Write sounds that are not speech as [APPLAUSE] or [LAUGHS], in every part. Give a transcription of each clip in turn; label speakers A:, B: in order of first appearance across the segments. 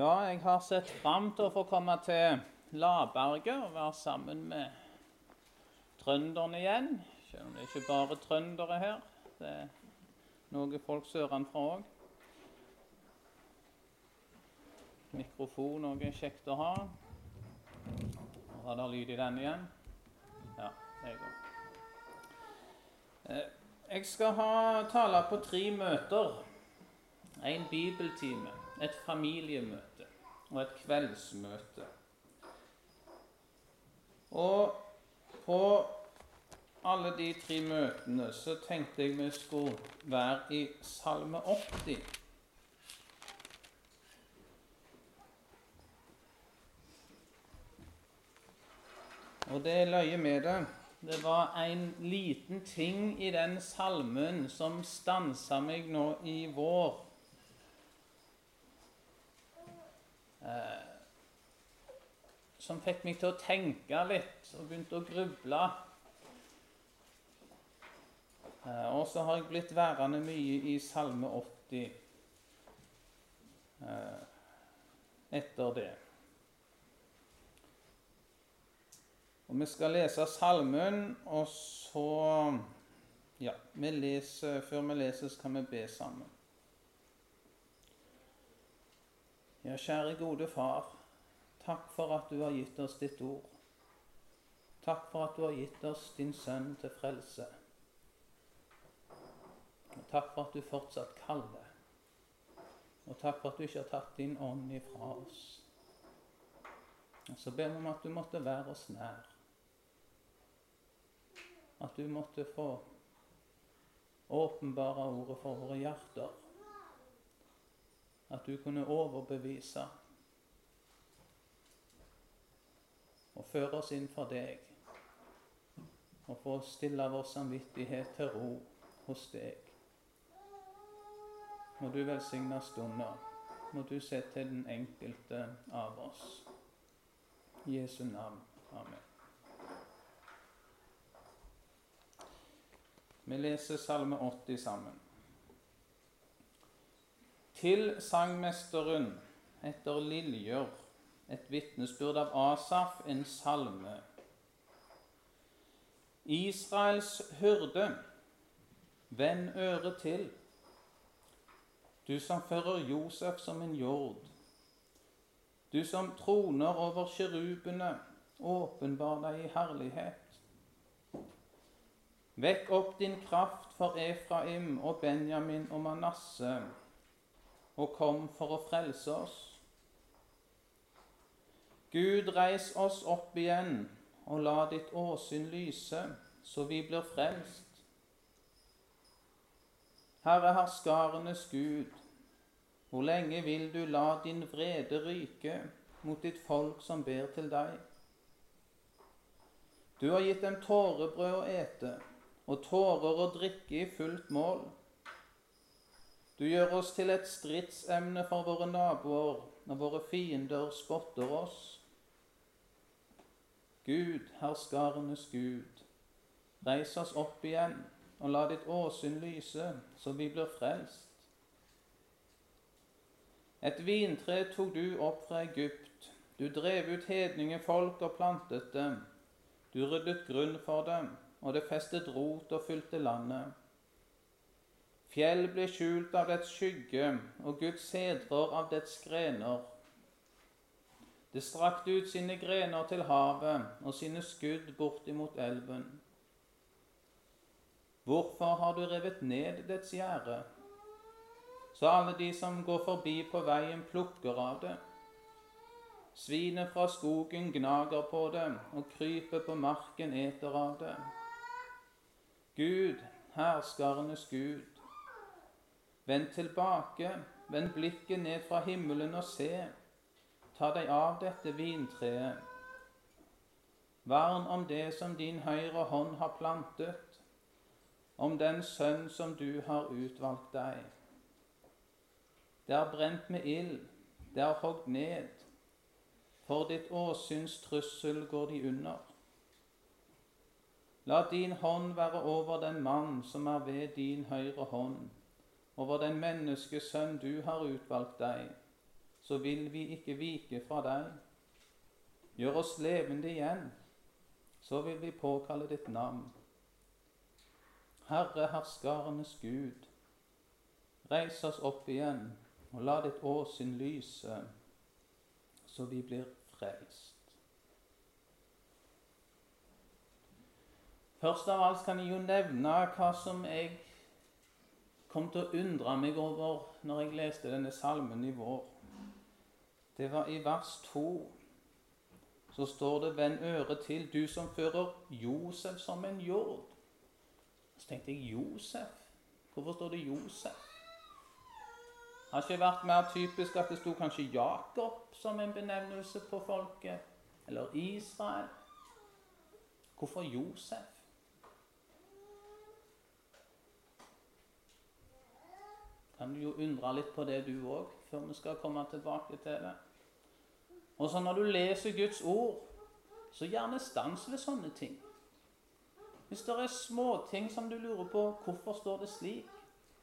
A: Ja, jeg har sett fram til å få komme til Laberget og være sammen med trønderne igjen. Selv om det ikke bare er trøndere her. Det er noen folk sørenfra òg. Mikrofon er kjekt å ha. Var det lyd i den igjen? Ja, det går. Eh, Jeg skal ha tale på tre møter. En bibeltime, et familiemøte og et kveldsmøte. Og på alle de tre møtene så tenkte jeg vi skulle være i Salme 80. Og det løye med det Det var en liten ting i den salmen som stansa meg nå i vår. Eh, som fikk meg til å tenke litt og begynte å gruble. Eh, og så har jeg blitt værende mye i Salme 80 eh, etter det. Og Vi skal lese salmen, og så Ja, vi leser, før vi leser, skal vi be sammen. Ja, kjære gode Far. Takk for at du har gitt oss ditt ord. Takk for at du har gitt oss din sønn til frelse. Og takk for at du fortsatt kaller. Og takk for at du ikke har tatt din ånd ifra oss. Og så ber vi om at du måtte være oss nær. At du måtte få åpenbare ordet for våre hjerter. At du kunne overbevise og føre oss inn for deg. Og få stille vår samvittighet til ro hos deg. Må du velsigne stunder. Må du se til den enkelte av oss. I Jesu navn. Amen. Vi leser Salme 80 sammen. Til sangmesteren etter Liljer, et vitnesbyrd av Asaf, en salme. Israels hyrde, vend øret til. Du som fører Josef som en jord. Du som troner over kjerubene, åpenbar deg i herlighet. Vekk opp din kraft for Efraim og Benjamin og Manasse, og kom for å frelse oss. Gud, reis oss opp igjen, og la ditt åsyn lyse, så vi blir frelst. Herre herskarenes Gud, hvor lenge vil du la din vrede ryke mot ditt folk som ber til deg? Du har gitt dem tårebrød å ete og tårer å drikke i fullt mål. Du gjør oss til et stridsemne for våre naboer når våre fiender spotter oss. Gud, herskarenes Gud, reis oss opp igjen og la ditt åsyn lyse, så vi blir frelst. Et vintre tok du opp fra Egypt. Du drev ut hedningefolk og plantet dem. Du ryddet grunn for dem og det festet rot og fylte landet. Fjell ble skjult av dets skygge, og Guds sedrer av dets grener. Det strakte ut sine grener til havet og sine skudd bortimot elven. Hvorfor har du revet ned dets gjerde, så alle de som går forbi på veien, plukker av det? Svinet fra skogen gnager på det, og krypet på marken eter av det. Gud, herskarenes Gud. Vend tilbake, vend blikket ned fra himmelen og se. Ta deg av dette vintreet. Vern om det som din høyre hånd har plantet, om den sønn som du har utvalgt deg. Det er brent med ild, det er hogd ned. For ditt åsyns trussel går de under. La din hånd være over den mann som er ved din høyre hånd, over den menneskesønn du har utvalgt deg, så vil vi ikke vike fra deg. Gjør oss levende igjen, så vil vi påkalle ditt navn. Herre herskarenes Gud, reis oss opp igjen, og la ditt åsyn lyse, så vi blir frelst. Først av alt kan jeg jo nevne hva som jeg kom til å undre meg over når jeg leste denne salmen i vår. Det var i vers 2. Så står det 'Vend øret til, du som fører Josef som en jord'. Så tenkte jeg Josef? Hvorfor står det Josef? Har ikke vært mer typisk at det sto kanskje Jakob som en benevnelse på folket? Eller Israel? Hvorfor Josef? Kan du jo undre litt på det, du òg, før vi skal komme tilbake til det. Og så når du leser Guds ord, så gjerne stans ved sånne ting. Hvis det er småting som du lurer på hvorfor står det slik,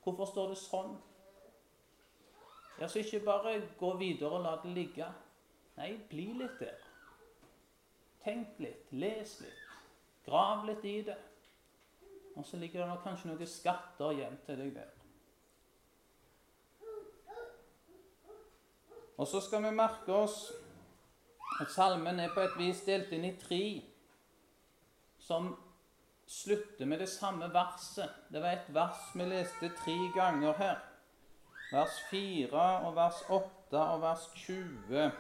A: hvorfor står det sånn Ja, så ikke bare gå videre og la det ligge. Nei, bli litt der. Tenk litt, les litt, grav litt i det. Og så ligger det kanskje noen skatter igjen til deg der. Og så skal vi merke oss at salmen er på et vis delt inn i tre, som slutter med det samme verset. Det var et vers vi leste tre ganger her. Vers 4 og vers 8 og vers 20.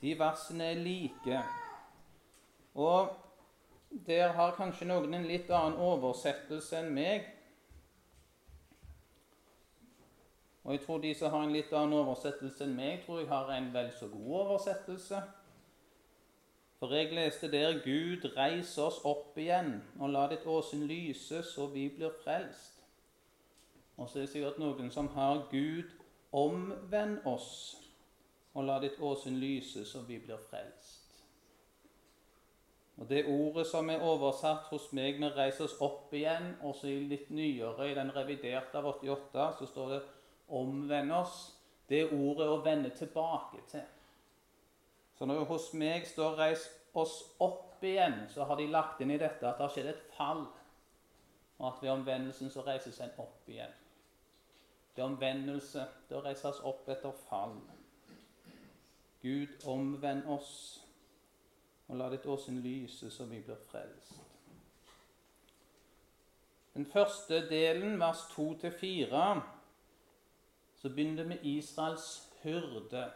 A: De versene er like. Og der har kanskje noen en litt annen oversettelse enn meg. Og jeg tror de som har en litt annen oversettelse enn meg, tror jeg har en vel så god oversettelse. For jeg leste der 'Gud, reis oss opp igjen, og la ditt åsyn lyse, så vi blir frelst'. Og så er det sikkert noen som har 'Gud, omvend oss, og la ditt åsyn lyse, så vi blir frelst'. Og Det ordet som er oversatt hos meg med 'reis oss opp igjen', også i litt nyere, i den reviderte av 88, så står det omvende oss, det er ordet å vende tilbake til. Så når hos meg står 'reis oss opp igjen', så har de lagt inn i dette at det har skjedd et fall, og at ved omvendelsen så reises en opp igjen. Det er omvendelse, det å reises opp etter fall. Gud, omvend oss, og la ditt åsyn lyse, så vi blir frelst. Den første delen, vers 2-4, så begynner det med Israels hyrde.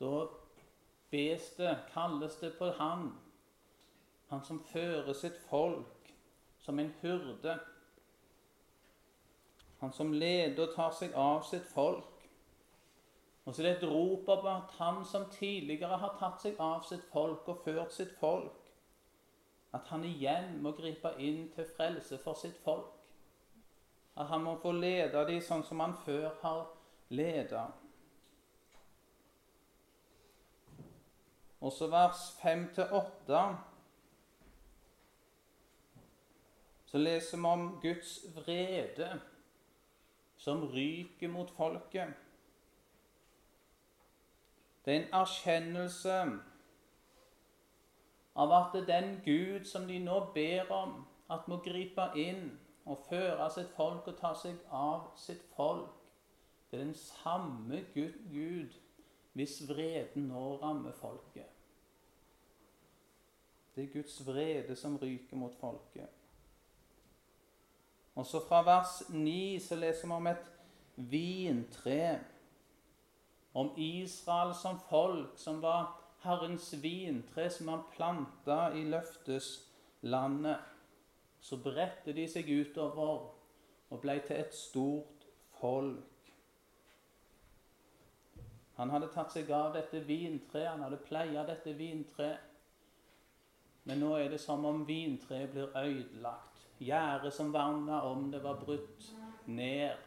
A: Da bes det, kalles det på han, han som fører sitt folk som en hyrde. Han som leder og tar seg av sitt folk. Og så er det et rop om at han som tidligere har tatt seg av sitt folk og ført sitt folk, at han igjen må gripe inn til frelse for sitt folk. At han må få lede dem sånn som han før har ledet. Også vers 5-8 så leser vi om Guds vrede som ryker mot folket. Det er en erkjennelse av at det er den Gud som de nå ber om at må gripe inn å føre sitt folk og ta seg av sitt folk. Det er den samme Gud, Gud hvis vreden nå rammer folket. Det er Guds vrede som ryker mot folket. Og så Fra vers 9 så leser vi om et vintre. Om Israel som folk, som var Herrens vintre, som han planta i løfteslandet så bredte de seg utover og ble til et stort folk. Han hadde tatt seg av dette vintreet, han hadde pleia dette vintreet. Men nå er det som om vintreet blir ødelagt. Gjerdet som verna om det, var brutt ned.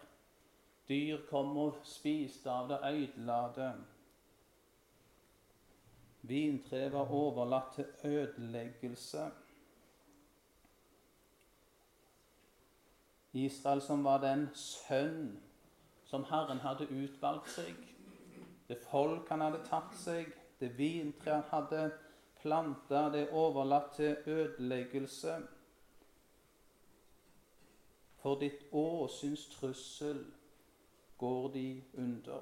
A: Dyr kom og spiste av det, ødela det. Vintreet var overlatt til ødeleggelse. Israel som var den sønn som Herren hadde utvalgt seg. Det folk han hadde tatt seg, det vintre han hadde planta, det overlatt til ødeleggelse. For ditt åsyns trussel går de under.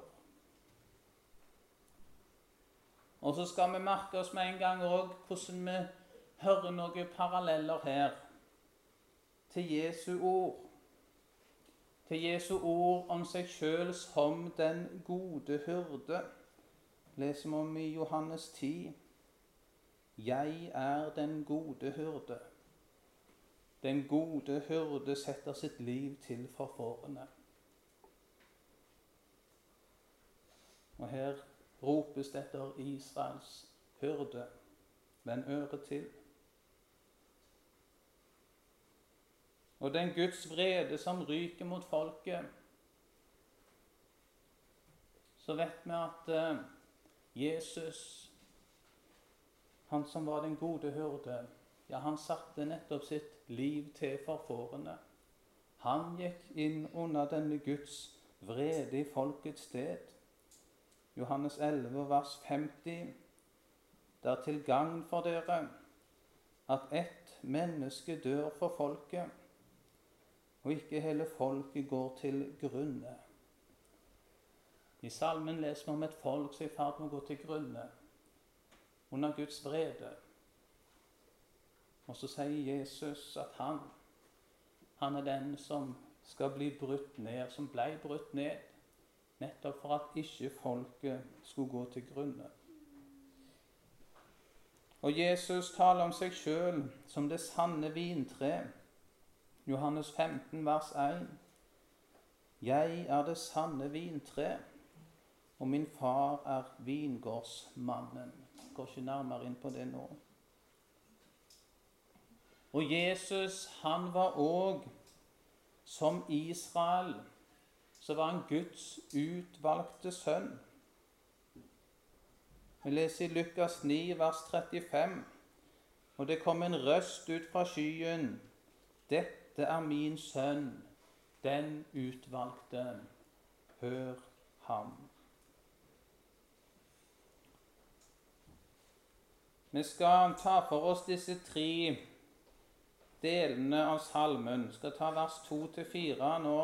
A: Og så skal vi merke oss med en gang òg hvordan vi hører noen paralleller her til Jesu ord. Til Jesu ord om seg sjøl som den gode hyrde. Leser vi om i Johannes 10. Jeg er den gode hyrde. Den gode hyrde setter sitt liv til for fårene. Og her ropes det etter Israels hyrde. Vend øret til. Og den Guds vrede som ryker mot folket, så vet vi at uh, Jesus, han som var den gode hyrde, ja, han satte nettopp sitt liv til for fårene. Han gikk inn under denne Guds vrede i folkets sted. Johannes 11, vers 50. Det er til gagn for dere at ett menneske dør for folket og ikke hele folket går til grunne. I salmen leser vi om et folk som er i ferd med å gå til grunne under Guds vrede. Og så sier Jesus at han, han er den som skal bli brutt ned, som ble brutt ned, nettopp for at ikke folket skulle gå til grunne. Og Jesus taler om seg sjøl som det sanne vintre Johannes 15, vers 1. Jeg er det sanne vintre, og min far er vingårdsmannen. Jeg går ikke nærmere inn på det nå. Og Jesus, han var òg, som Israel, så var han Guds utvalgte sønn. Vi leser i Lukas 9, vers 35, og det kom en røst ut fra skyen. Dette dette er min sønn, den utvalgte. Hør ham. Vi skal ta for oss disse tre delene av salmen. Vi skal ta vers 2-4 nå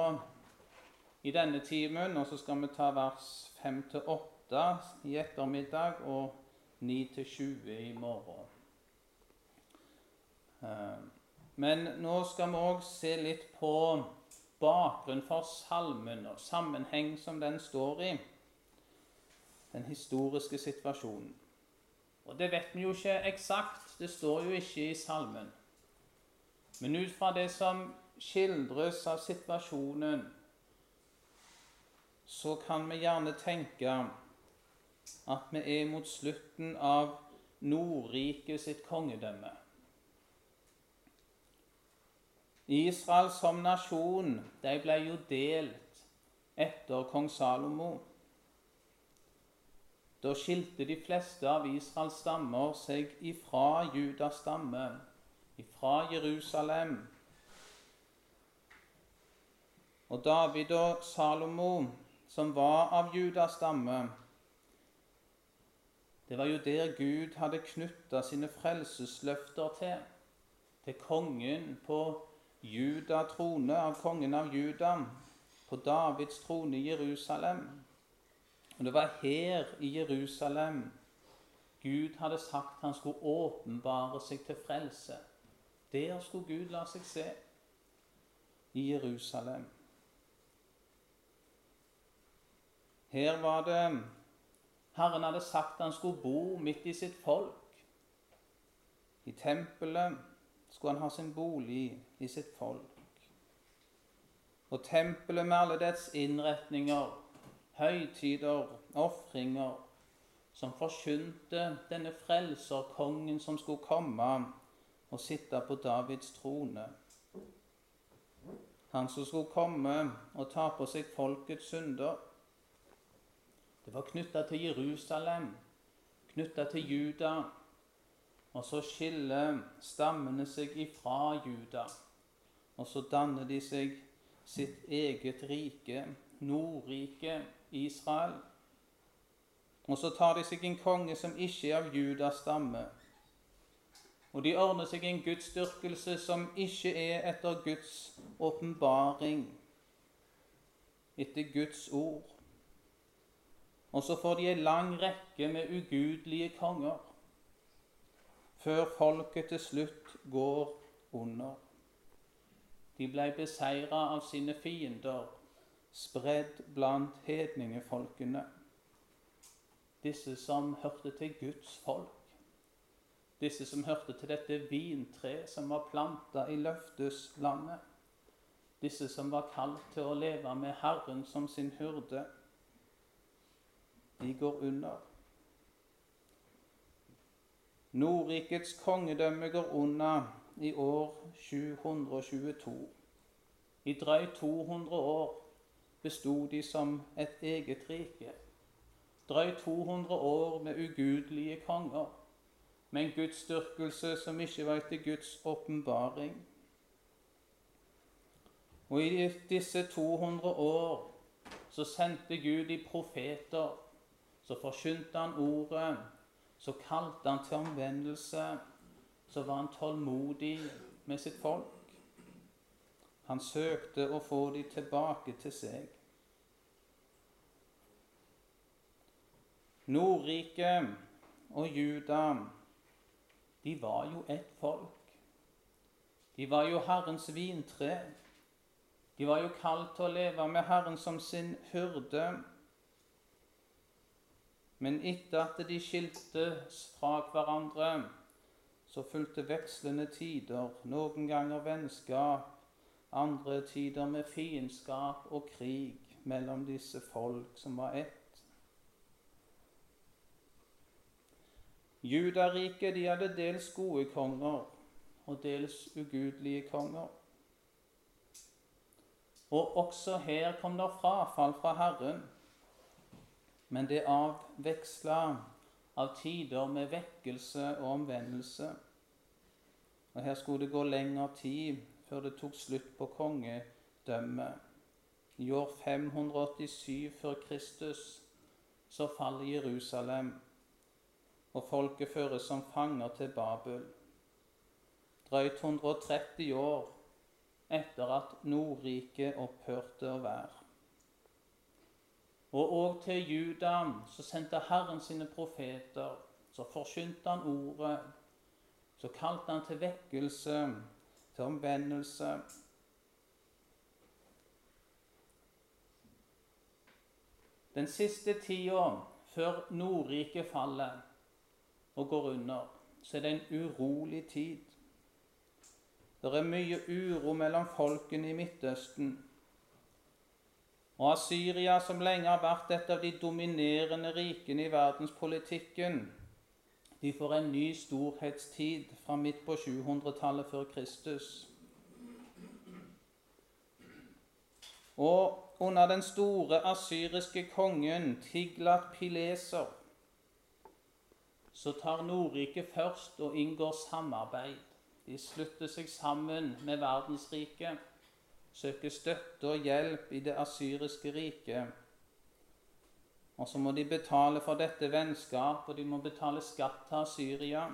A: i denne timen, og så skal vi ta vers 5-8 i ettermiddag og 9-20 i morgen. Men nå skal vi òg se litt på bakgrunnen for salmen og sammenheng som den står i. Den historiske situasjonen. Og det vet vi jo ikke eksakt. Det står jo ikke i salmen. Men ut fra det som skildres av situasjonen, så kan vi gjerne tenke at vi er mot slutten av Nordriket sitt kongedømme. Israel som nasjon de ble jo delt etter kong Salomo. Da skilte de fleste av Israels stammer seg ifra Judas stamme, ifra Jerusalem. Og David og Salomo, som var av Judas stamme, det var jo der Gud hadde knytta sine frelsesløfter til, til kongen på Juda trone av kongen av Juda på Davids trone i Jerusalem. Og Det var her i Jerusalem Gud hadde sagt han skulle åpenbare seg til frelse. Der skulle Gud la seg se. I Jerusalem. Her var det Herren hadde sagt han skulle bo midt i sitt folk. I tempelet skulle han ha sin bolig i sitt folk. Og tempelet med alle dets innretninger, høytider, ofringer, som forkynte denne frelserkongen som skulle komme og sitte på Davids trone. Han som skulle komme og ta på seg folkets synder. Det var knytta til Jerusalem, knytta til Juda, og så skiller stammene seg ifra Juda. Og så danner de seg sitt eget rike Nordriket Israel. Og så tar de seg en konge som ikke er av Judas stamme. Og de ordner seg en gudsdyrkelse som ikke er etter Guds åpenbaring, etter Guds ord. Og så får de en lang rekke med ugudelige konger, før folket til slutt går under. De ble beseira av sine fiender, spredd blant hedningefolkene. Disse som hørte til Guds folk. Disse som hørte til dette vintreet som var planta i løfteslandet. Disse som var kalt til å leve med Herren som sin hyrde de går under. Nordrikets kongedømme går unna i år 722. I drøyt 200 år bestod de som et eget rike. Drøyt 200 år med ugudelige konger, med en gudsdyrkelse som ikke var etter Guds åpenbaring. Og i disse 200 år så sendte Gud de profeter så forkynte han ordet, så kalte han til omvendelse, så var han tålmodig med sitt folk. Han søkte å få dem tilbake til seg. Nordrike og Juda, de var jo ett folk. De var jo Herrens vintre. De var jo kalt til å leve med Herren som sin hyrde. Men etter at de skiltes fra hverandre, så fulgte vekslende tider, noen ganger vennskap, andre tider med fiendskap og krig mellom disse folk som var ett. Judariket de hadde dels gode konger og dels ugudelige konger. Og også her kom det frafall fra Herren men det avveksla av tider med vekkelse og omvendelse. Og Her skulle det gå lengre tid før det tok slutt på kongedømmet. I år 587 før Kristus så faller Jerusalem, og folket føres som fanger til Babel. Drøyt 130 år etter at Nordriket opphørte å være. Og òg til Juda så sendte Herren sine profeter. Så forkynte han ordet. Så kalte han til vekkelse, til omvendelse. Den siste tida før Nordriket faller og går under, så er det en urolig tid. Det er mye uro mellom folkene i Midtøsten. Og Syria, som lenge har vært et av de dominerende rikene i verdenspolitikken, de får en ny storhetstid fra midt på 700-tallet før Kristus. Og under den store asyriske kongen Tiglat Pileser så tar Nordriket først og inngår samarbeid. De slutter seg sammen med verdensriket søker støtte og hjelp i det asyriske riket. Og så må de betale for dette vennskap, og de må betale skatt til Syria.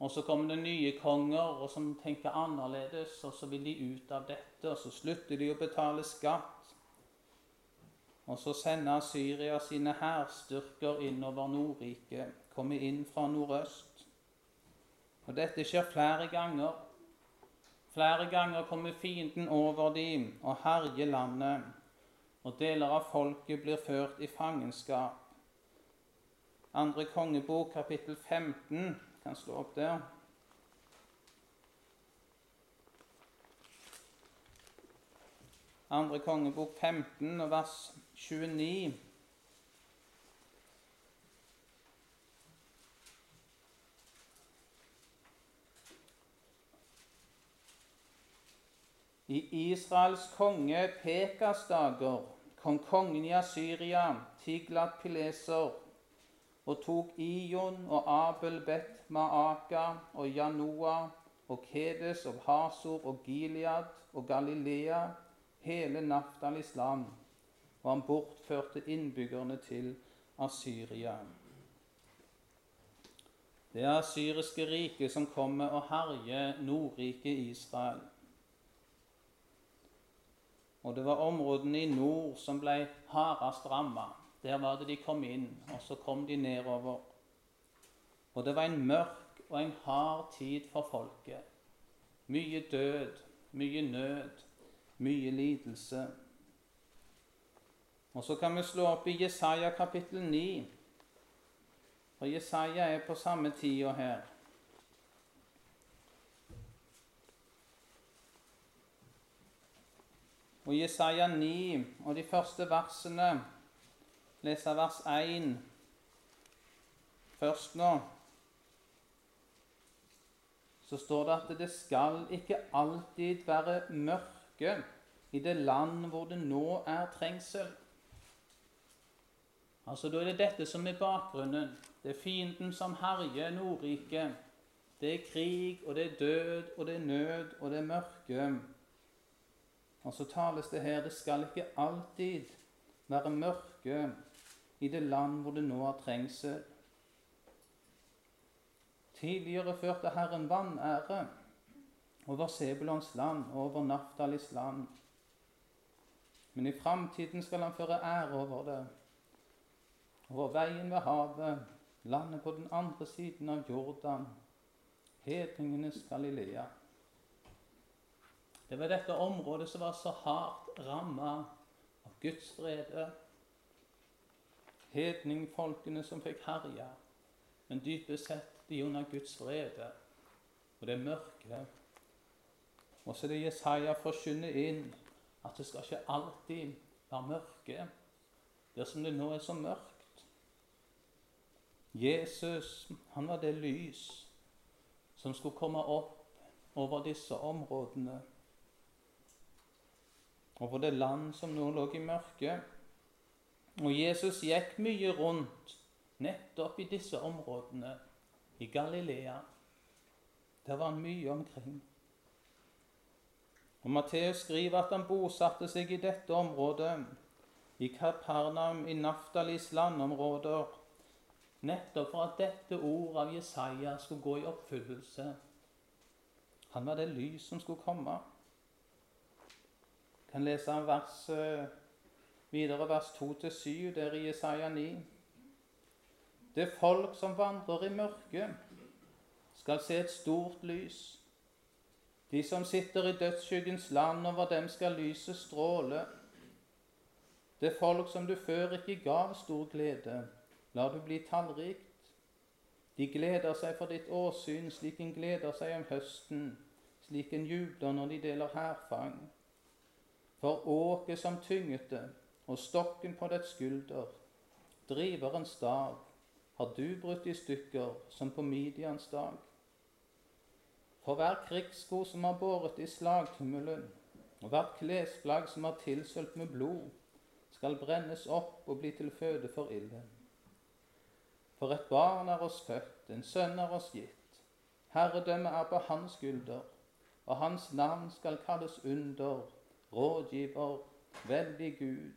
A: Og så kommer det nye konger og som tenker annerledes, og så vil de ut av dette. Og så slutter de å betale skatt. Og så sender Syria sine hærstyrker innover Nordriket, kommer inn fra nordøst. Og dette skjer flere ganger. Flere ganger kommer fienden over dem og herjer landet, og deler av folket blir ført i fangenskap. Andre kongebok, kapittel 15, kan slå opp der. Andre kongebok 15 vers 29. I Israels konge Pekas dager kom kongen i Asyria, Tiglat Pileser, og tok Ion og Abel Bet Maaka og Janoa og Kedes og Hasor og Gilead og Galilea hele Naftalis land, og han bortførte innbyggerne til Asyria. Det er syriske riket som kommer og herjer Nordriket Israel. Og det var områdene i nord som ble hardest ramma. Der var det de kom inn, og så kom de nedover. Og det var en mørk og en hard tid for folket. Mye død, mye nød, mye lidelse. Og så kan vi slå opp i Jesaja kapittel 9. For Jesaja er på samme tida her. Og Jesaja 9 og de første versene leser vers 1 først nå. Så står det at det skal ikke alltid være mørke i det land hvor det nå er trengsel. Altså Da er det dette som er bakgrunnen. Det er fienden som herjer Nordriket. Det er krig, og det er død, og det er nød, og det er mørke. Og så tales det her det skal ikke alltid være mørke i det land hvor det nå er trengsel. Tidligere førte Herren vanære over Sebulons land og over Naftalis land. Men i framtiden skal han føre ære over det, over veien ved havet, landet på den andre siden av Jordan, hedningenes Galilea. Det var dette området som var så hardt ramma av Guds vrede. Hedningfolkene som fikk herje, men dypest sett de under Guds vrede. Og det mørke. Og så er det Jesaja forkynner inn at det skal ikke alltid være mørke dersom det nå er så mørkt. Jesus, han var det lys som skulle komme opp over disse områdene over det land som nå lå i mørket. Og Jesus gikk mye rundt nettopp i disse områdene i Galilea. Der var han mye omkring. Og Matteus skriver at han bosatte seg i dette området, i Kapernaum, i Naftalis landområder, nettopp for at dette ordet av Jesaja skulle gå i oppfyllelse. Han var det lys som skulle komme kan lese vers, eh, videre vers 2-7 der i Jesaja 9. Det folk som vandrer i mørket, skal se et stort lys. De som sitter i dødsskyggens land, over dem skal lyset stråle. Det folk som du før ikke gav stor glede, lar du bli tallrikt. De gleder seg for ditt åsyn, slik en gleder seg om høsten, slik en jubler når de deler hærfang. For åket som tynget det, og stokken på dets skulder, driverens dag, har du brutt i stykker som på Midians dag. For hver krigssko som har båret i slagtummelen, og hvert klesplagg som har tilsølt med blod, skal brennes opp og bli til føde for ilden. For et barn er oss født, en sønn er oss gitt. Herredømmet er på hans skulder, og hans navn skal kalles under, rådgiver, veldig Gud,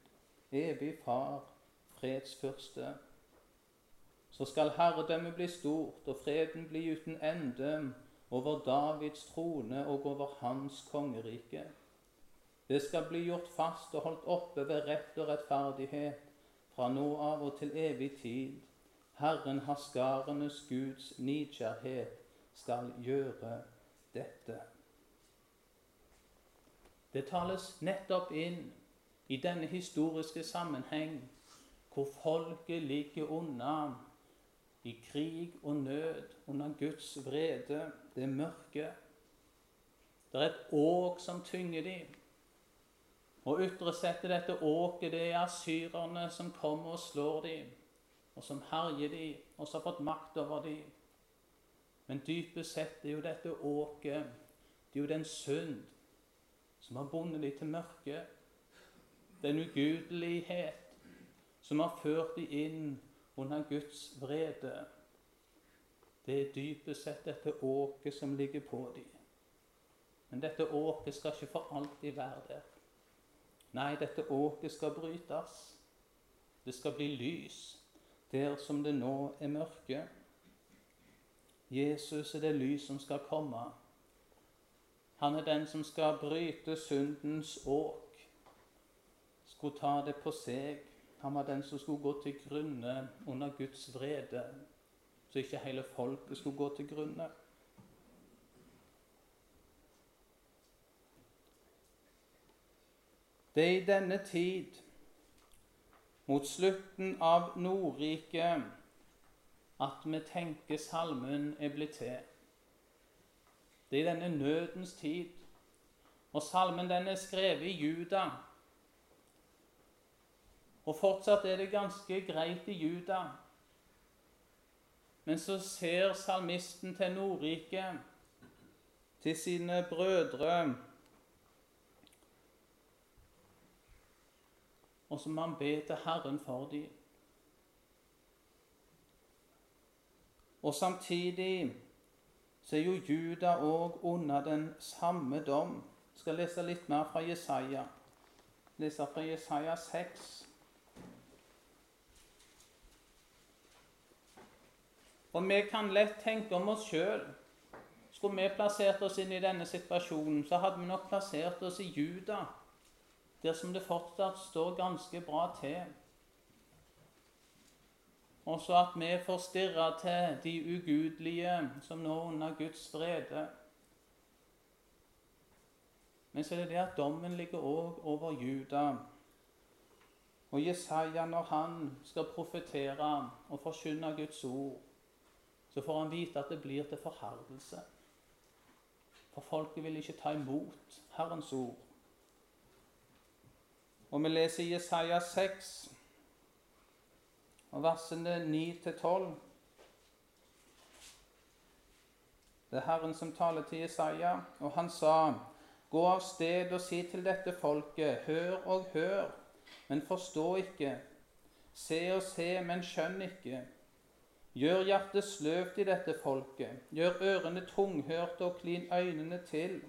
A: evig Far, fredsfyrste. Så skal herredømmet bli stort og freden bli uten ende over Davids trone og over hans kongerike. Det skal bli gjort fast og holdt oppe ved rett og rettferdighet fra nå av og til evig tid. Herren haskarenes Guds nidkjærhet skal gjøre dette. Det tales nettopp inn i denne historiske sammenheng hvor folket ligger unna i krig og nød under Guds vrede, det mørke. Det er et åk som tynger dem. Og ytre sett er dette åket det er asyrerne som kommer og slår dem, og som herjer dem, og som har fått makt over dem. Men dypest sett er jo dette åket det er jo den synd som har bundet dem til mørket. Den ugudelighet som har ført dem inn under Guds vrede. Det er dypest sett dette åket som ligger på dem. Men dette åket skal ikke for alltid være der. Nei, dette åket skal brytes. Det skal bli lys der som det nå er mørke. Jesus er det lys som skal komme. Han er den som skal bryte syndens åk, skulle ta det på seg. Han var den som skulle gå til grunne under Guds vrede, så ikke hele folket skulle gå til grunne. Det er i denne tid, mot slutten av Nordriket, at vi tenker salmen er blitt til. Det er i denne nødens tid. Og salmen den er skrevet i Juda. Og fortsatt er det ganske greit i Juda. Men så ser salmisten til Nordrike, til sine brødre og så må han be til Herren for dem. Og samtidig så er jo Juda òg under den samme dom. Jeg skal lese litt mer fra Jesaja. Lese fra Jesaja 6. Og vi kan lett tenke om oss sjøl. Skulle vi plassert oss inn i denne situasjonen, så hadde vi nok plassert oss i Juda der som det fortsatt står ganske bra til. Og så at vi får stirre til de ugudelige som nå under Guds vrede. Men så er det det at dommen ligger òg over Juda. Og Jesaja, når han skal profetere og forkynne Guds ord, så får han vite at det blir til forherdelse. For folket vil ikke ta imot Herrens ord. Og vi leser Jesaja 6, og versene 9-12. Det er Herren som taler til Jesaja, og han sa:" Gå av sted og si til dette folket:" Hør og hør, men forstå ikke. Se og se, men skjønn ikke. Gjør hjertet sløvt i dette folket. Gjør ørene tunghørte og klin øynene til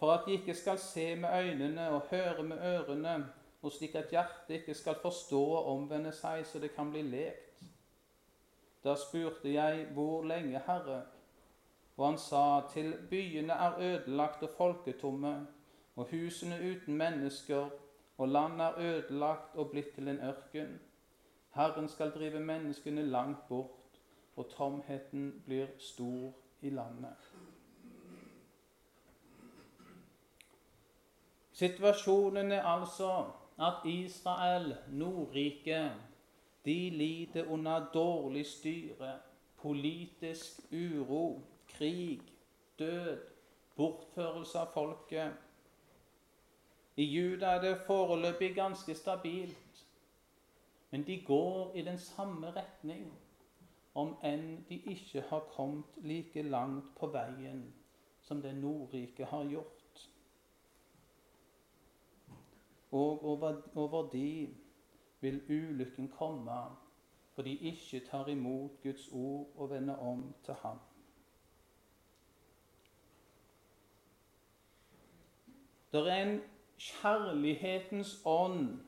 A: for at de ikke skal se med øynene og høre med ørene, og slik at hjertet ikke skal forstå og omvende seg så det kan bli lekt. Da spurte jeg, Hvor lenge, Herre? Og han sa, Til byene er ødelagt og folketomme, og husene uten mennesker, og landet er ødelagt og blitt til en ørken. Herren skal drive menneskene langt bort, og tomheten blir stor i landet. Situasjonen er altså at Israel, Nordriket, de lider under dårlig styre, politisk uro, krig, død, bortførelse av folket. I Juda er det foreløpig ganske stabilt, men de går i den samme retning, om enn de ikke har kommet like langt på veien som det Nordriket har gjort og over, over de vil ulykken komme, for de ikke tar imot Guds ord og vender om til Ham. Det er en kjærlighetens ånd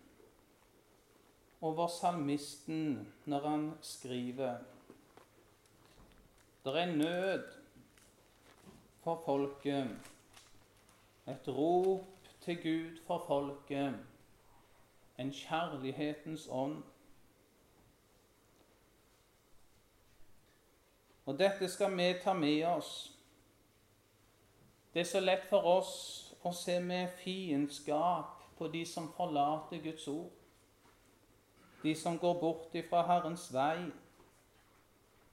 A: over salmisten når han skriver. Det er nød for folket, et rop til Gud for folket, en kjærlighetens ånd. Og dette skal vi ta med oss. Det er så lett for oss å se med fiendskap på de som forlater Guds ord, de som går bort ifra Herrens vei.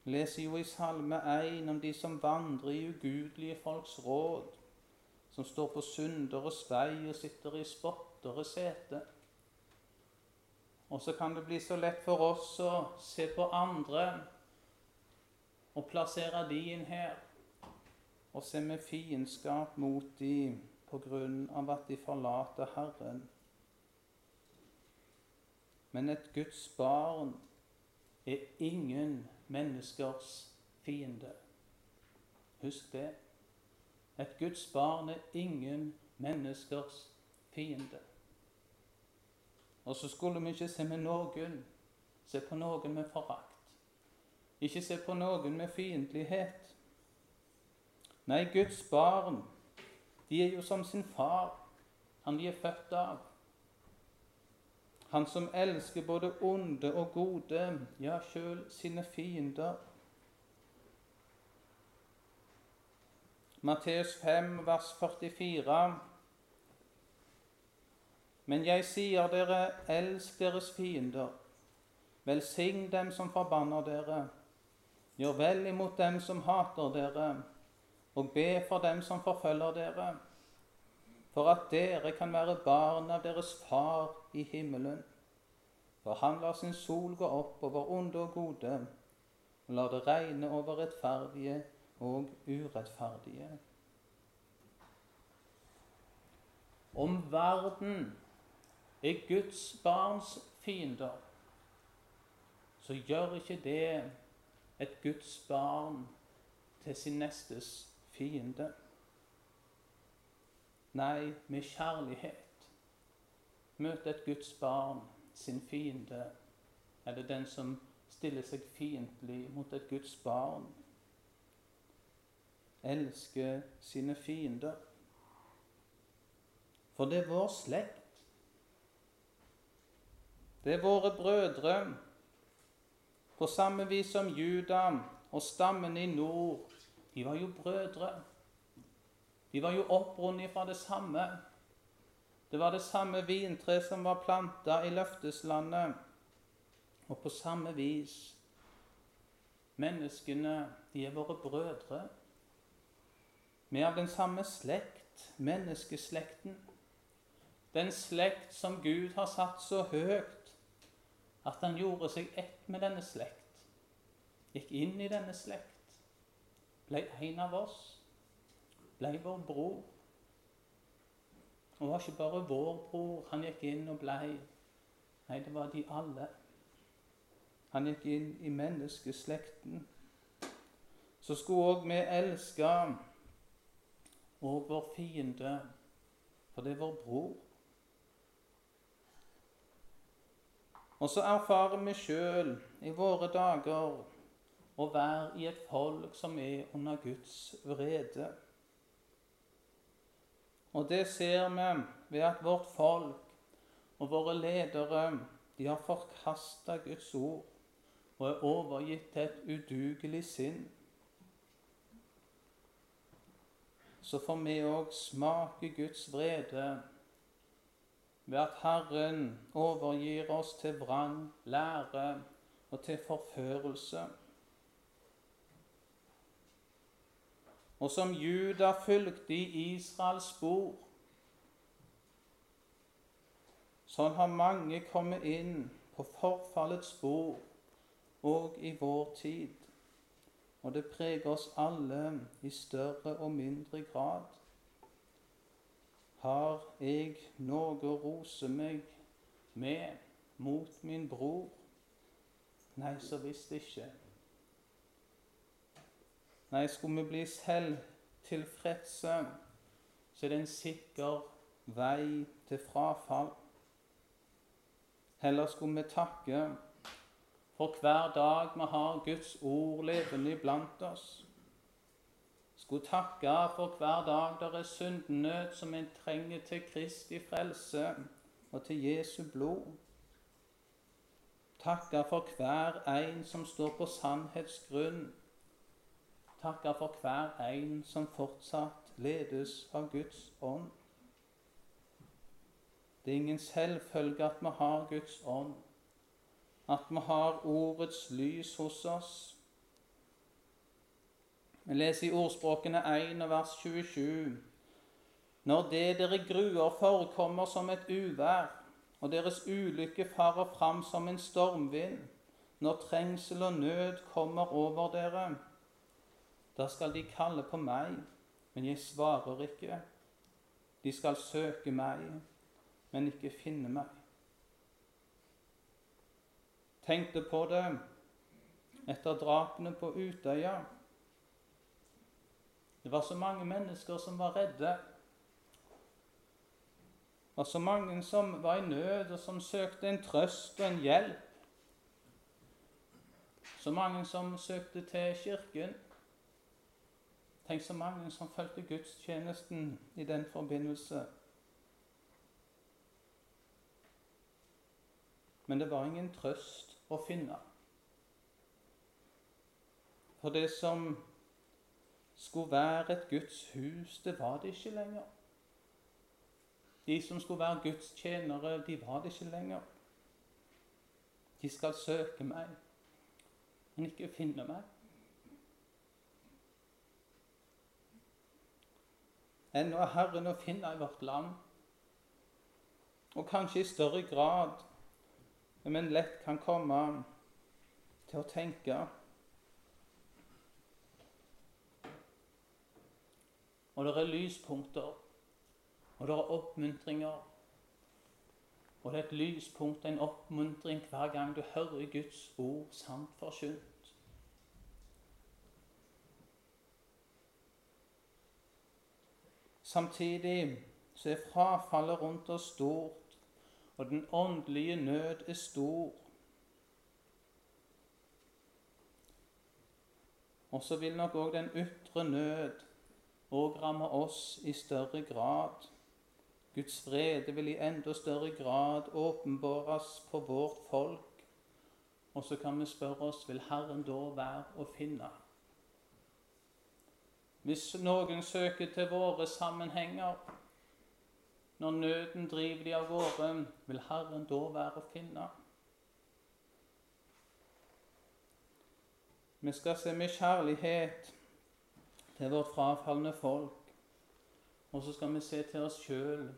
A: Leser jo i Salme 1 om de som vandrer i ugudelige folks råd som står på synderes vei og sitter i spotteres sete. Og så kan det bli så lett for oss å se på andre og plassere de inn her, og se med fiendskap mot de på grunn av at de forlater Herren. Men et Guds barn er ingen menneskers fiende. Husk det. Et Guds barn er ingen menneskers fiende. Og så skulle vi ikke se med noen, se på noen med forakt. Ikke se på noen med fiendtlighet. Nei, Guds barn, de er jo som sin far, han de er født av. Han som elsker både onde og gode, ja, sjøl sine fiender. Matteus 5, vers 44. Men jeg sier dere, elsk deres fiender. Velsign dem som forbanner dere. Gjør vel imot dem som hater dere, og be for dem som forfølger dere, for at dere kan være barn av deres Far i himmelen. For han lar sin sol gå opp over onde og gode, og lar det regne over rettferdige og urettferdige. Om verden er Guds barns fiender, så gjør ikke det et Guds barn til sin nestes fiende. Nei, med kjærlighet møter et Guds barn sin fiende, eller den som stiller seg fiendtlig mot et Guds barn. Elske sine fiender. For det er vår slekt det er våre brødre, på samme vis som Juda og stammen i nord. De var jo brødre. De var jo opprundet fra det samme. Det var det samme vintre som var planta i løfteslandet. Og på samme vis Menneskene, de er våre brødre. Vi er av den samme slekt, menneskeslekten. Den slekt som Gud har satt så høyt at han gjorde seg ett med denne slekt, gikk inn i denne slekt, ble en av oss, ble vår bror. Og var ikke bare vår bror han gikk inn og blei. Nei, det var de alle. Han gikk inn i menneskeslekten. Så skulle òg vi elske og vår fiende, for det er vår bror. Og så erfarer vi sjøl i våre dager å være i et folk som er under Guds vrede. Og det ser vi ved at vårt folk og våre ledere de har forkasta Guds ord og er overgitt til et udugelig sinn. Så får vi òg smake Guds vrede ved at Herren overgir oss til vrang lære og til forførelse. Og som Juda fulgte i Israels spor, sånn har mange kommet inn på forfallets spor og i vår tid. Og det preger oss alle i større og mindre grad. Har jeg noe å rose meg med mot min bror? Nei, så visst ikke. Nei, skulle vi bli selvtilfredse, så er det en sikker vei til frafall. Heller skulle vi takke for hver dag vi har Guds ord levende iblant oss skulle takke for hver dag der er syndenød som en trenger til Kristi frelse og til Jesu blod. Takke for hver en som står på sannhetsgrunn. Takke for hver en som fortsatt ledes av Guds ånd. Det er ingen selvfølge at vi har Guds ånd, at vi har ordets lys hos oss vi leser i Ordspråkene 1 vers 27. Når det dere gruer forekommer som et uvær, og deres ulykke farer fram som en stormvind, når trengsel og nød kommer over dere, da skal de kalle på meg, men jeg svarer ikke. De skal søke meg, men ikke finne meg. Tenkte på det etter drapene på Utøya. Det var så mange mennesker som var redde. Det var så mange som var i nød, og som søkte en trøst og en hjelp. Så mange som søkte til Kirken. Tenk så mange som fulgte gudstjenesten i den forbindelse. Men det var ingen trøst å finne. For det som skulle være et Guds hus, det var det ikke lenger. De som skulle være Guds tjenere, de var det ikke lenger. De skal søke meg, men ikke finne meg. Ennå er Herren å finne i vårt land, og kanskje i større grad, men lett kan komme til å tenke Og det er lyspunkter og det er oppmuntringer. Og det er et lyspunkt, en oppmuntring, hver gang du hører Guds ord sant forkynt. Samtidig så er frafallet rundt oss stort, og den åndelige nød er stor. Og så vil nok òg den ytre nød òg ramme oss i større grad. Guds vrede vil i enda større grad åpenbares på vårt folk. Og så kan vi spørre oss vil Herren da være å finne. Hvis noen søker til våre sammenhenger, når nøden driver de av gårde, vil Herren da være å finne? Vi skal se med kjærlighet til vårt frafalne folk. Og så skal vi se til oss sjøl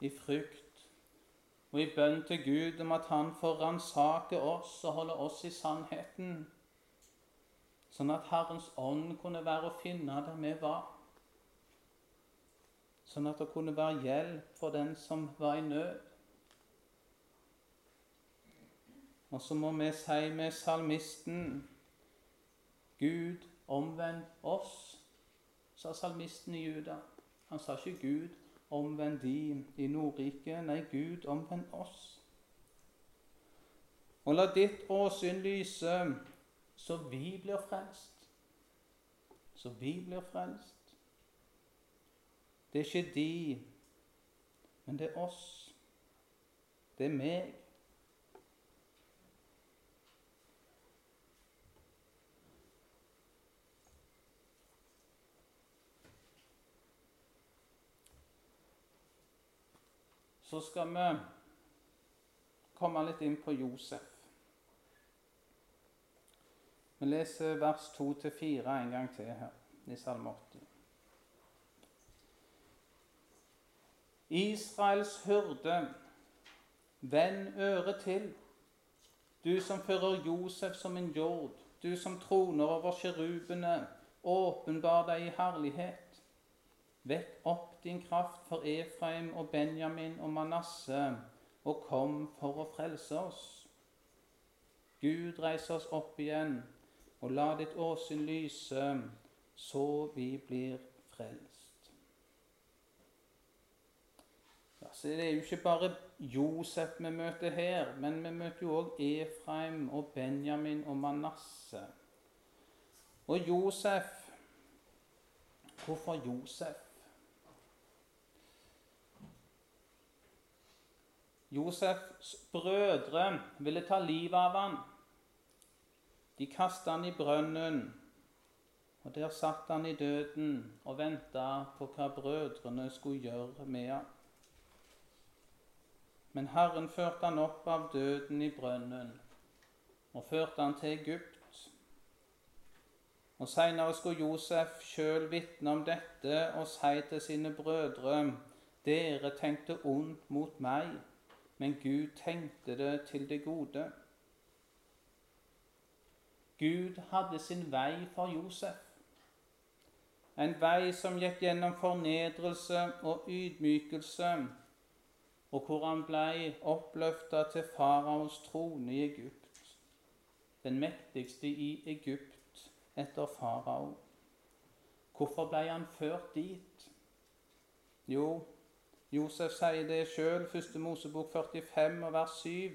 A: i frykt og i bønn til Gud om at Han får ransake oss og holde oss i sannheten, sånn at Herrens ånd kunne være å finne der vi var. Sånn at det kunne være hjelp for den som var i nød. Og så må vi si med salmisten Gud, omvend oss, sa salmisten i Juda. Han sa ikke 'Gud, omvend de i Nordriket'. Nei, Gud, omvend oss. Og la ditt åsyn lyse, så vi blir frelst. Så vi blir frelst. Det er ikke de, men det er oss. Det er meg. så skal vi komme litt inn på Josef. Vi leser vers 2-4 en gang til her i Salme 80. Israels hyrde, vend øret til, du som fører Josef som en jord, du som troner over sjerubene, åpenbar deg i herlighet. Vekk opp din kraft for Efraim og Benjamin og Manasse, og kom for å frelse oss. Gud, reis oss opp igjen, og la ditt åsyn lyse, så vi blir frelst. Ja, så Det er jo ikke bare Josef vi møter her, men vi møter jo òg Efraim og Benjamin og Manasse. Og Josef Hvorfor Josef? Josefs brødre ville ta livet av han. De kastet han i brønnen, og der satt han i døden og venta på hva brødrene skulle gjøre med han. Men Herren førte han opp av døden i brønnen og førte han til Egypt. Og Seinere skulle Josef sjøl vitne om dette og si til sine brødre.: Dere tenkte ondt mot meg men Gud tenkte det til det gode. Gud hadde sin vei for Josef. En vei som gikk gjennom fornedrelse og ydmykelse, og hvor han ble oppløfta til faraos trone i Egypt, den mektigste i Egypt etter farao. Hvorfor ble han ført dit? Jo, Josef sier det sjøl, 1. Mosebok 45 vers 7.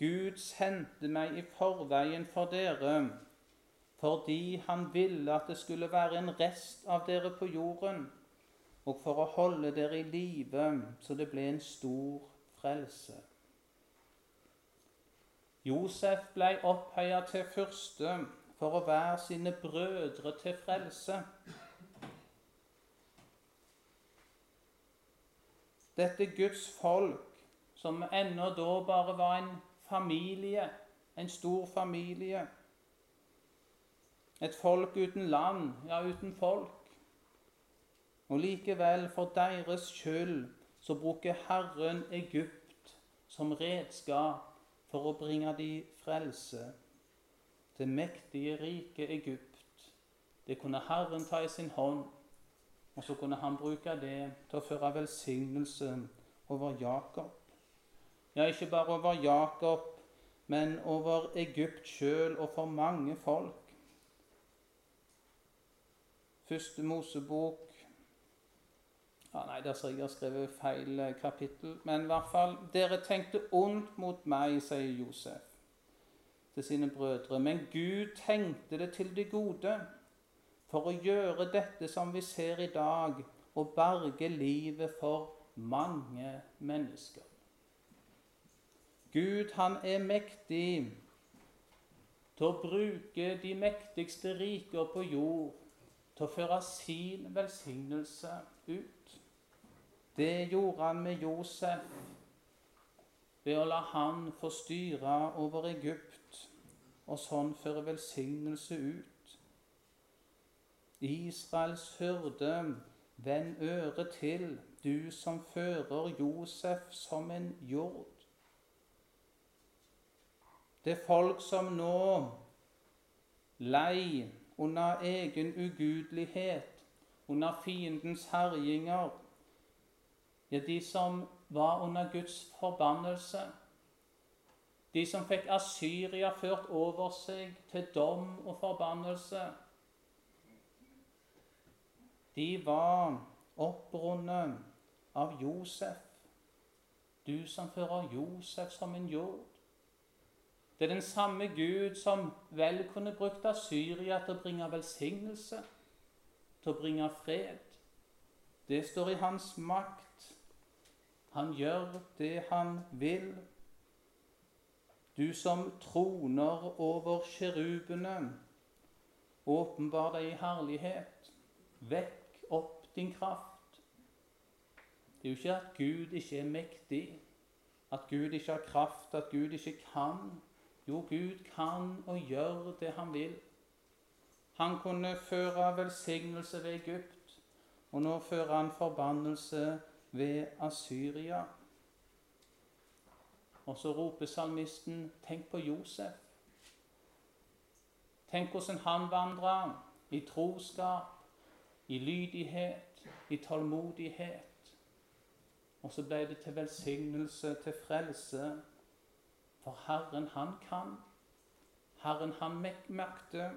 A: Gud sendte meg i forveien for dere, fordi han ville at det skulle være en rest av dere på jorden, og for å holde dere i live, så det ble en stor frelse. Josef ble opphøya til fyrste for å være sine brødre til frelse. Dette Guds folk, som ennå da bare var en familie, en stor familie. Et folk uten land, ja, uten folk. Og likevel, for deres skyld, så bruker Herren Egypt som redskap for å bringe de frelse. Det mektige, rike Egypt. Det kunne Herren ta i sin hånd, og så kunne han bruke det til å føre velsignelse over Jakob. Ja, ikke bare over Jakob, men over Egypt sjøl og for mange folk. Første Mosebok ja, Nei, der jeg har skrevet feil eh, kapittel. Men i hvert fall Dere tenkte ondt mot meg, sier Josef til sine brødre. Men Gud tenkte det til det gode, for å gjøre dette som vi ser i dag, og berge livet for mange mennesker. Gud, han er mektig til å bruke de mektigste riker på jord til å føre sin velsignelse ut. Det gjorde han med Josef ved å la han få styre over Egypt og sånn føre velsignelse ut. Israels hyrde, vend øret til, du som fører Josef som en jord. Det er folk som nå lei under egen ugudelighet, under fiendens herjinger. Ja, de som var under Guds forbannelse. De som fikk Asyria ført over seg til dom og forbannelse. De var opprundet av Josef. Du som fører Josef som en jord. Det er den samme Gud som vel kunne brukt Asyria til å bringe velsignelse, til å bringe fred. Det står i hans makt. Han gjør det han vil. Du som troner over kjerubene, åpenbar deg i herlighet. Vekk opp din kraft. Det er jo ikke at Gud ikke er mektig, at Gud ikke har kraft, at Gud ikke kan. Jo, Gud kan og gjør det han vil. Han kunne føre velsignelse ved Egypt, og nå fører han forbannelse ved Asyria. Og så roper salmisten, 'Tenk på Josef'. Tenk hvordan han vandra i troskap, i lydighet, i tålmodighet. Og så ble det til velsignelse, til frelse for Herren, han kan. Herren, han makter.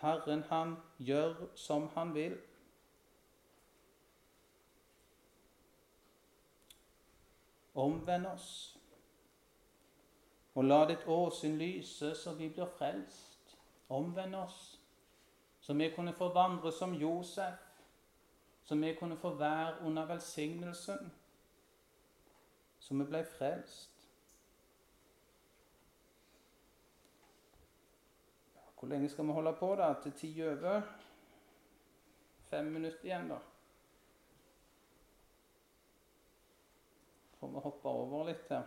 A: Herren, han gjør som han vil. Omvend oss, og la ditt åsyn lyse, så vi blir frelst. Omvend oss, så vi kunne få vandre som Josef, så vi kunne få være under velsignelsen, så vi ble frelst. Hvor lenge skal vi holde på, da? Til ti over? Fem minutter igjen, da. Får vi hoppe over litt her.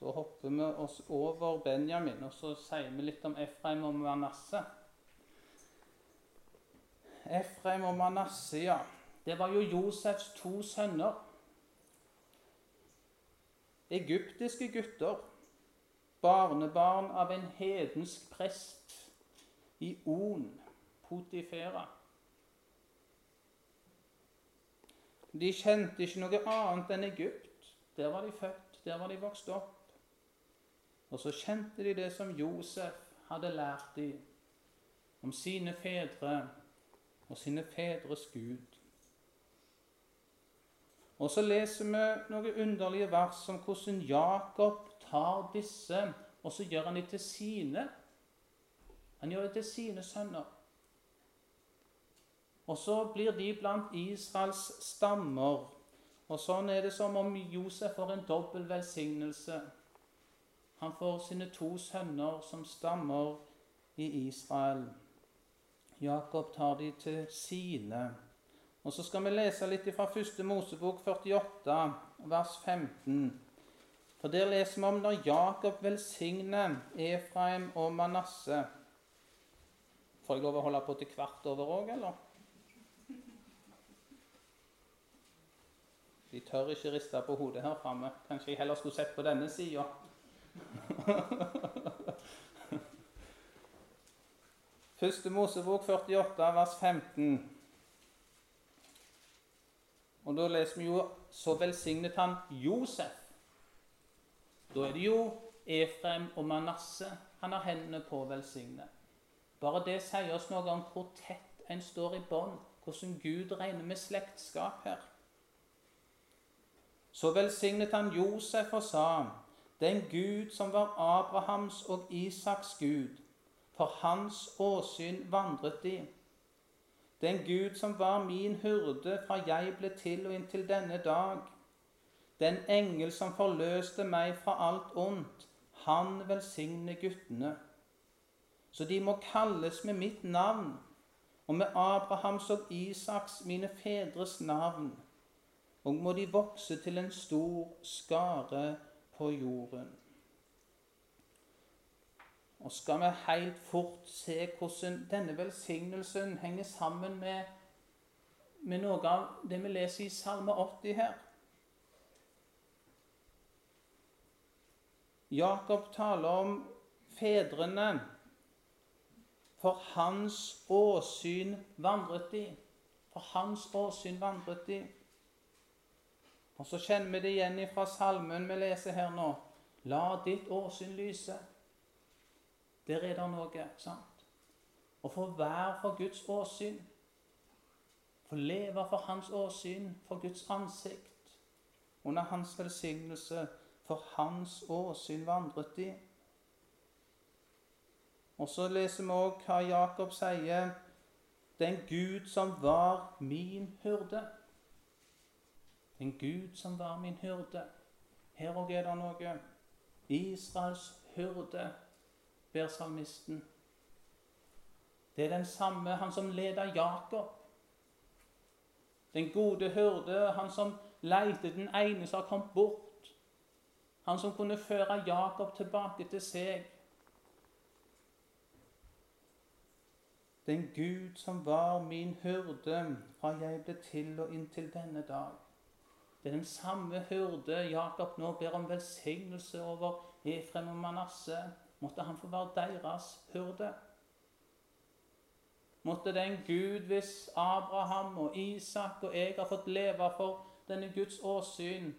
A: Da hopper vi oss over Benjamin, og så sier vi litt om Efraim og Manasseh. Efraim og Manasseh, ja. Det var jo Josefs to sønner. Egyptiske gutter barnebarn av en hedensk prest i On, Potifera. De kjente ikke noe annet enn Egypt. Der var de født, der var de vokst opp. Og så kjente de det som Josef hadde lært dem om sine fedre og sine fedres Gud. Og så leser vi noen underlige vers om hvordan Jakob tar disse, og så gjør han dem til sine. Han gjør det til sine sønner. Og så blir de blant Israels stammer. Og sånn er det som om Josef får en dobbel velsignelse. Han får sine to sønner som stammer i Israel. Jakob tar de til sine. Og Så skal vi lese litt fra 1. Mosebok 48, vers 15. For Der leser vi om når Jakob velsigner Efraim og Manasseh. Får jeg lov å holde på til kvart over òg, eller? De tør ikke riste på hodet her framme. Kanskje jeg heller skulle sett på denne sida. [LAUGHS] Første Mosebok 48, vers 15. Og da leser vi jo så velsignet han Josef. Da er det jo Efrem og Manasseh han har hendene på å velsigne. Bare det sier oss noe om hvor tett en står i bånd, hvordan Gud regner med slektskap her. Så velsignet han Josef og sa, den Gud som var Abrahams og Isaks Gud, for hans åsyn vandret de. Den Gud som var min hurde fra jeg ble til og inntil denne dag. Den engel som forløste meg fra alt ondt, han velsigne guttene. Så de må kalles med mitt navn og med Abrahams og Isaks, mine fedres navn. Og må de vokse til en stor skare på jorden. Og skal vi helt fort se hvordan denne velsignelsen henger sammen med, med noe av det vi leser i Salme 80 her. Jakob taler om fedrene. For hans åsyn vandret de. For hans åsyn vandret de. Og så kjenner vi det igjen fra salmen vi leser her nå. La ditt åsyn lyse. Der er det noe, sant? Å få være for Guds åsyn. Få leve for Hans åsyn, for Guds ansikt. Under Hans velsignelse, for Hans åsyn vandret de. Og så leser vi òg hva Jakob sier. Den Gud som var min hyrde. Den Gud som var min hyrde. Her òg er det noe. Israels hyrde ber salmisten. Det er den samme, han som leder Jakob. Den gode hyrde, han som leter den ene som har kommet bort. Han som kunne føre Jakob tilbake til seg. Den Gud som var min hyrde fra jeg ble til og inntil denne dag. Det er den samme hyrde Jakob nå ber om velsignelse over Efrem og Manasseh måtte han få være deres hyrde. Måtte den Gud hvis Abraham og Isak og jeg har fått leve for denne Guds åsyn,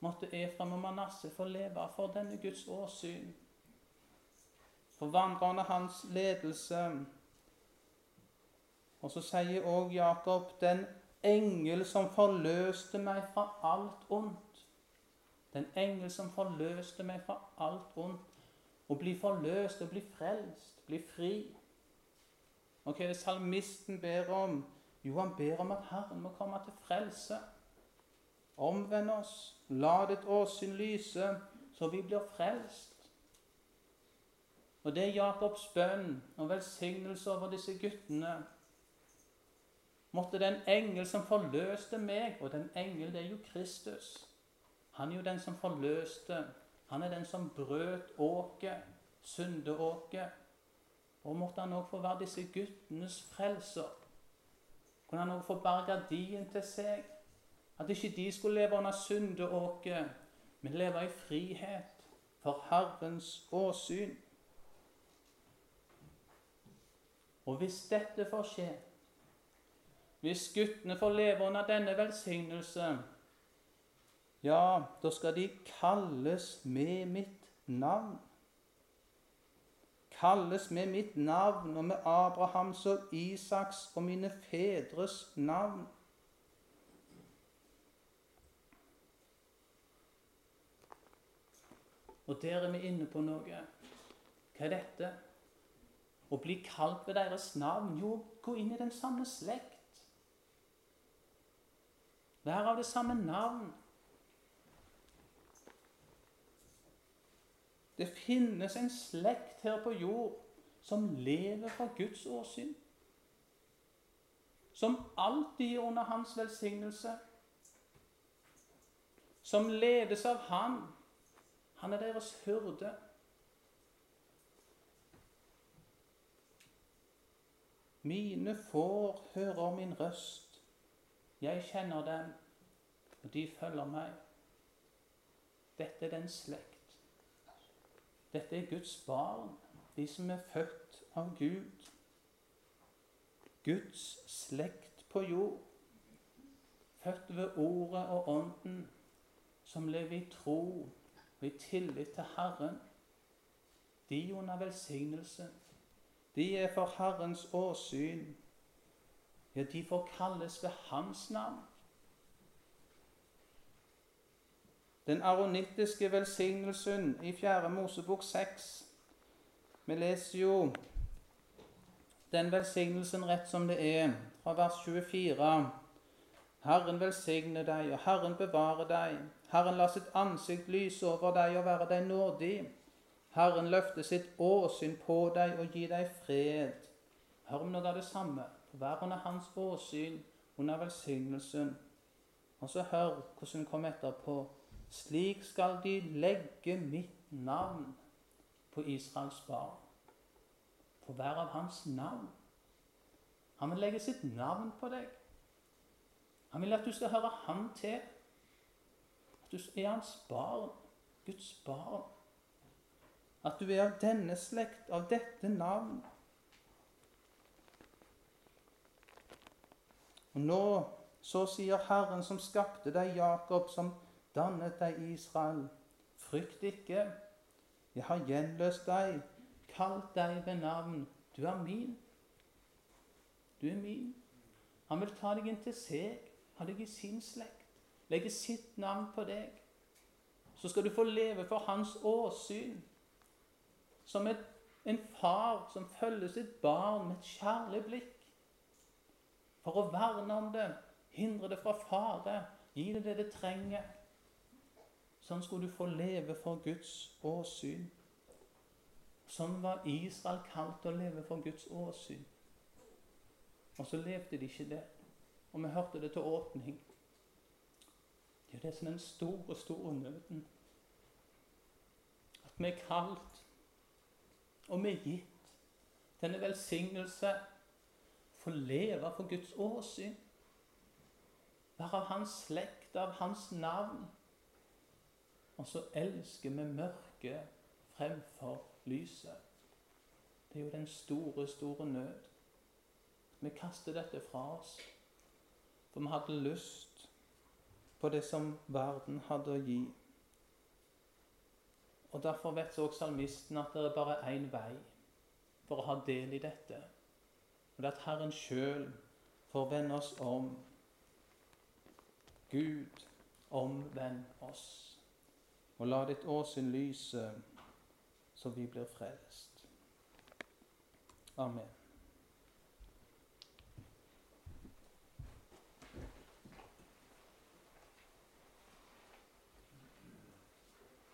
A: måtte Efrem og Manasseh få leve for denne Guds åsyn. For vandrende hans ledelse. Og så sier òg Jakob den engel som forløste meg fra alt ondt. Den engel som forløste meg fra alt ondt. Å bli forløst, å bli frelst, bli fri. Ok, salmisten ber om? Jo, han ber om at Herren må komme til frelse. Omvend oss, la ditt åsyn lyse, så vi blir frelst. Og det er Jakobs bønn og velsignelse over disse guttene. Måtte den engel som forløste meg, og den engel det er jo Kristus Han er jo den som forløste han er den som brøt åket, syndeåket. Og måtte han òg få være disse guttenes frelser. Kunne han òg få bargardien dien til seg. At ikke de skulle leve under syndeåket, men leve i frihet for Herrens åsyn. Og hvis dette får skje, hvis guttene får leve under denne velsignelse, ja, da skal de kalles med mitt navn. Kalles med mitt navn og med Abrahams og Isaks og mine fedres navn. Og der er vi inne på noe. Hva er dette? Å bli kalt ved deres navn? Jo, gå inn i den samme slekt. Vær av det samme navn. Det finnes en slekt her på jord som lever fra Guds åsyn. Som alltid er under hans velsignelse. Som ledes av Han. Han er deres hyrde. Mine får høre min røst. Jeg kjenner dem, og de følger meg. Dette er den slekt. Dette er Guds barn, de som er født av Gud. Guds slekt på jord. Født ved Ordet og Ånden, som lever i tro og i tillit til Herren. De under velsignelse de er for Herrens åsyn. Ja, de får kalles ved Hans navn. Den aronittiske velsignelsen i 4. Mosebok 6. Vi leser jo den velsignelsen rett som det er, fra vers 24. Herren velsigne deg, og Herren bevare deg. Herren la sitt ansikt lyse over deg og være deg nådig. Herren løfter sitt åsyn på deg og gir deg fred. Hør om noe av det samme. Vær under hans åsyn, under velsignelsen. Og så hør hvordan hun kommer etterpå. Slik skal de legge mitt navn på Israels barn. På hver av hans navn. Han vil legge sitt navn på deg. Han vil at du skal høre han til. At du er hans barn. Guds barn. At du er av denne slekt, av dette navn. Og nå så sier Herren som skapte deg, Jakob, som dannet deg, Israel. Frykt ikke, jeg har gjenløst deg, kalt deg ved navn. Du er min. Du er min. Han vil ta deg inn til seg, ha deg i sin slekt, legge sitt navn på deg. Så skal du få leve for hans åsyn som et, en far som følger sitt barn med et kjærlig blikk. For å verne om det, hindre det fra fare, gi det det det trenger. Sånn skulle du få leve for Guds åsyn. Sånn var Israel kalt å leve for Guds åsyn. Og så levde de ikke det. Og vi hørte det til åpning. Det er det som er den store, store nøden. At vi er kalt og vi er gitt denne velsignelse få leve for Guds åsyn. Være av hans slekt, av hans navn. Og så elsker vi mørket fremfor lyset. Det er jo den store, store nød. Vi kaster dette fra oss. For vi hadde lyst på det som verden hadde å gi. Og Derfor vet også salmisten at det er bare én vei for å ha del i dette. Og at Herren sjøl får vende oss om. Gud, omvend oss. Og la ditt åsyn lyse, så vi blir frelst. Amen.